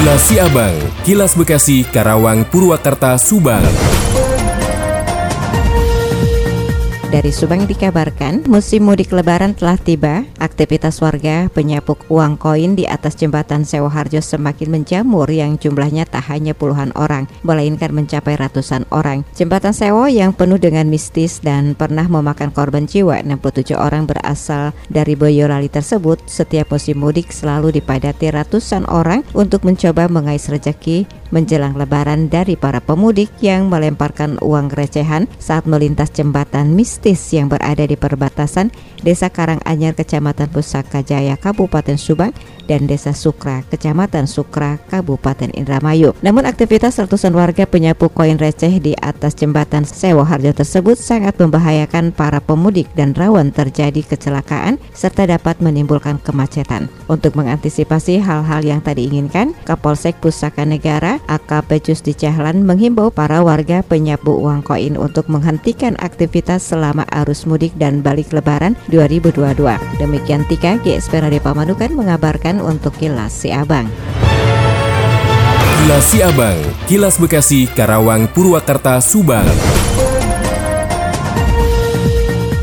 Kilas Siabang, Kilas Bekasi, Karawang, Purwakarta, Subang. Dari Subang dikabarkan, musim mudik lebaran telah tiba. Aktivitas warga penyapuk uang koin di atas jembatan Sewa Harjo semakin menjamur yang jumlahnya tak hanya puluhan orang, melainkan mencapai ratusan orang. Jembatan Sewo yang penuh dengan mistis dan pernah memakan korban jiwa 67 orang berasal dari Boyolali tersebut, setiap musim mudik selalu dipadati ratusan orang untuk mencoba mengais rejeki menjelang lebaran dari para pemudik yang melemparkan uang recehan saat melintas jembatan mistis yang berada di perbatasan Desa Karanganyar Kecamatan Pusaka Jaya Kabupaten Subang dan Desa Sukra Kecamatan Sukra Kabupaten Indramayu. Namun aktivitas ratusan warga penyapu koin receh di atas jembatan Sewo Harjo tersebut sangat membahayakan para pemudik dan rawan terjadi kecelakaan serta dapat menimbulkan kemacetan. Untuk mengantisipasi hal-hal yang tadi inginkan, Kapolsek Pusaka Negara AKP Jusdi Cahlan menghimbau para warga penyapu uang koin untuk menghentikan aktivitas selama arus mudik dan balik lebaran 2022. Demikian Tika GSP Radio Pamanukan mengabarkan untuk Kilas Si Abang. Kilas Si Abang, Kilas Bekasi, Karawang, Purwakarta, Subang.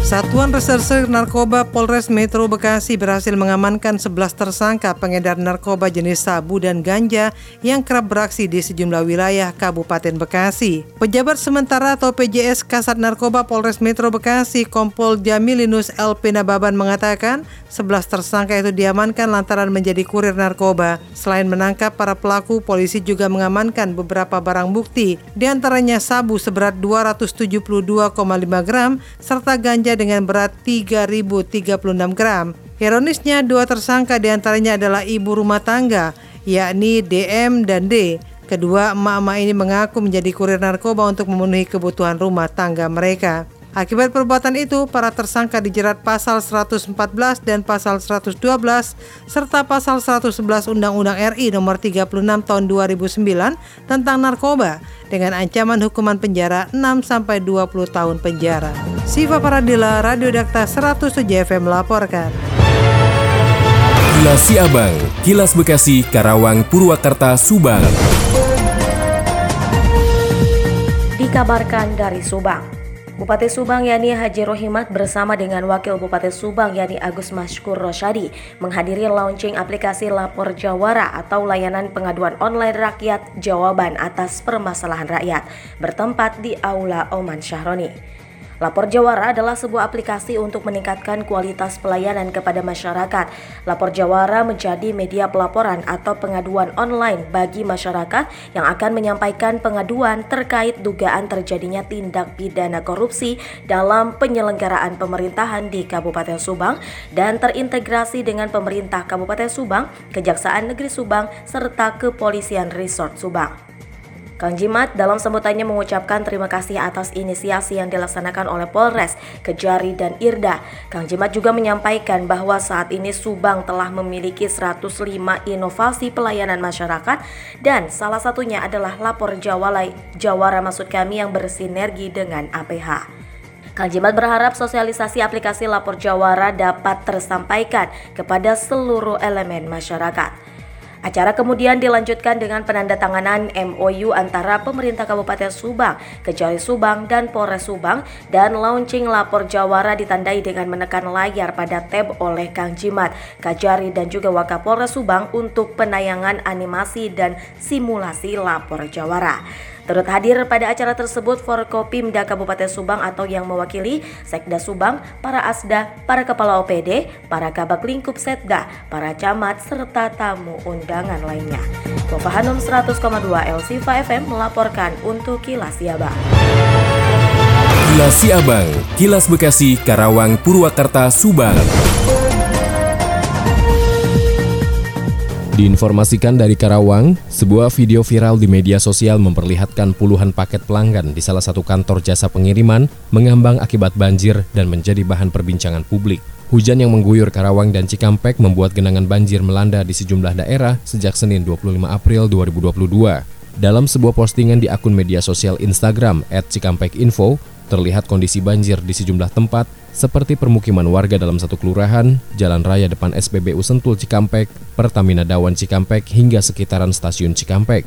Satuan Reserse Narkoba Polres Metro Bekasi berhasil mengamankan 11 tersangka pengedar narkoba jenis sabu dan ganja yang kerap beraksi di sejumlah wilayah Kabupaten Bekasi. Pejabat sementara atau PJS Kasat Narkoba Polres Metro Bekasi Kompol Jamilinus LP Nababan mengatakan 11 tersangka itu diamankan lantaran menjadi kurir narkoba. Selain menangkap para pelaku, polisi juga mengamankan beberapa barang bukti, di antaranya sabu seberat 272,5 gram serta ganja dengan berat 3.036 gram. Ironisnya, dua tersangka di antaranya adalah ibu rumah tangga, yakni DM dan D. Kedua emak-emak ini mengaku menjadi kurir narkoba untuk memenuhi kebutuhan rumah tangga mereka. Akibat perbuatan itu, para tersangka dijerat pasal 114 dan pasal 112 serta pasal 111 Undang-Undang RI nomor 36 tahun 2009 tentang narkoba dengan ancaman hukuman penjara 6 sampai 20 tahun penjara. Siva Paradila, Radio Dakta 107 FM melaporkan. Kilas Siabang, Kilas Bekasi, Karawang, Purwakarta, Subang. Dikabarkan dari Subang. Bupati Subang Yani Haji Rohimat bersama dengan Wakil Bupati Subang Yani Agus Mashkur Rosyadi menghadiri launching aplikasi Lapor Jawara atau layanan pengaduan online rakyat jawaban atas permasalahan rakyat bertempat di Aula Oman Syahroni. Lapor Jawara adalah sebuah aplikasi untuk meningkatkan kualitas pelayanan kepada masyarakat. Lapor Jawara menjadi media pelaporan atau pengaduan online bagi masyarakat yang akan menyampaikan pengaduan terkait dugaan terjadinya tindak pidana korupsi dalam penyelenggaraan pemerintahan di Kabupaten Subang dan terintegrasi dengan pemerintah Kabupaten Subang, Kejaksaan Negeri Subang, serta Kepolisian Resort Subang. Kang Jimat dalam sambutannya mengucapkan terima kasih atas inisiasi yang dilaksanakan oleh Polres, Kejari, dan Irda. Kang Jimat juga menyampaikan bahwa saat ini Subang telah memiliki 105 inovasi pelayanan masyarakat dan salah satunya adalah lapor Jawalai, Jawara maksud kami yang bersinergi dengan APH. Kang Jimat berharap sosialisasi aplikasi Lapor Jawara dapat tersampaikan kepada seluruh elemen masyarakat. Acara kemudian dilanjutkan dengan penandatanganan MOU antara pemerintah Kabupaten Subang, Kejari Subang, dan Polres Subang dan launching lapor Jawara ditandai dengan menekan layar pada tab oleh Kang Jimat, Kajari, dan juga Wakapolres Subang untuk penayangan animasi dan simulasi lapor Jawara. Turut hadir pada acara tersebut Forkopimda Kabupaten Subang atau yang mewakili Sekda Subang, para Asda, para Kepala OPD, para Kabak Lingkup Setda, para camat, serta tamu undangan lainnya. Bapak Hanum 100,2 Elsifa FM melaporkan untuk Kilas Siabang. Kilas Siabang, Kilas Bekasi, Karawang, Purwakarta, Subang. Diinformasikan dari Karawang, sebuah video viral di media sosial memperlihatkan puluhan paket pelanggan di salah satu kantor jasa pengiriman mengambang akibat banjir dan menjadi bahan perbincangan publik. Hujan yang mengguyur Karawang dan Cikampek membuat genangan banjir melanda di sejumlah daerah sejak Senin 25 April 2022. Dalam sebuah postingan di akun media sosial Instagram @cikampekinfo, terlihat kondisi banjir di sejumlah tempat seperti permukiman warga dalam satu kelurahan, jalan raya depan SPBU Sentul Cikampek, Pertamina Dawan Cikampek, hingga sekitaran stasiun Cikampek.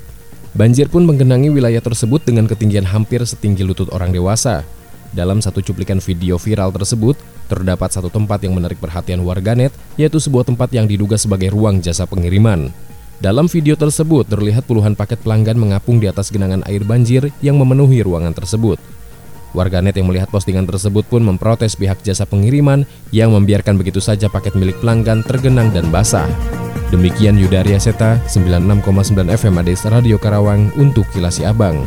Banjir pun menggenangi wilayah tersebut dengan ketinggian hampir setinggi lutut orang dewasa. Dalam satu cuplikan video viral tersebut, terdapat satu tempat yang menarik perhatian warganet, yaitu sebuah tempat yang diduga sebagai ruang jasa pengiriman. Dalam video tersebut, terlihat puluhan paket pelanggan mengapung di atas genangan air banjir yang memenuhi ruangan tersebut. Warganet yang melihat postingan tersebut pun memprotes pihak jasa pengiriman yang membiarkan begitu saja paket milik pelanggan tergenang dan basah. Demikian Yudaria Seta, 96,9 FM Ades Radio Karawang untuk Kilasi Abang.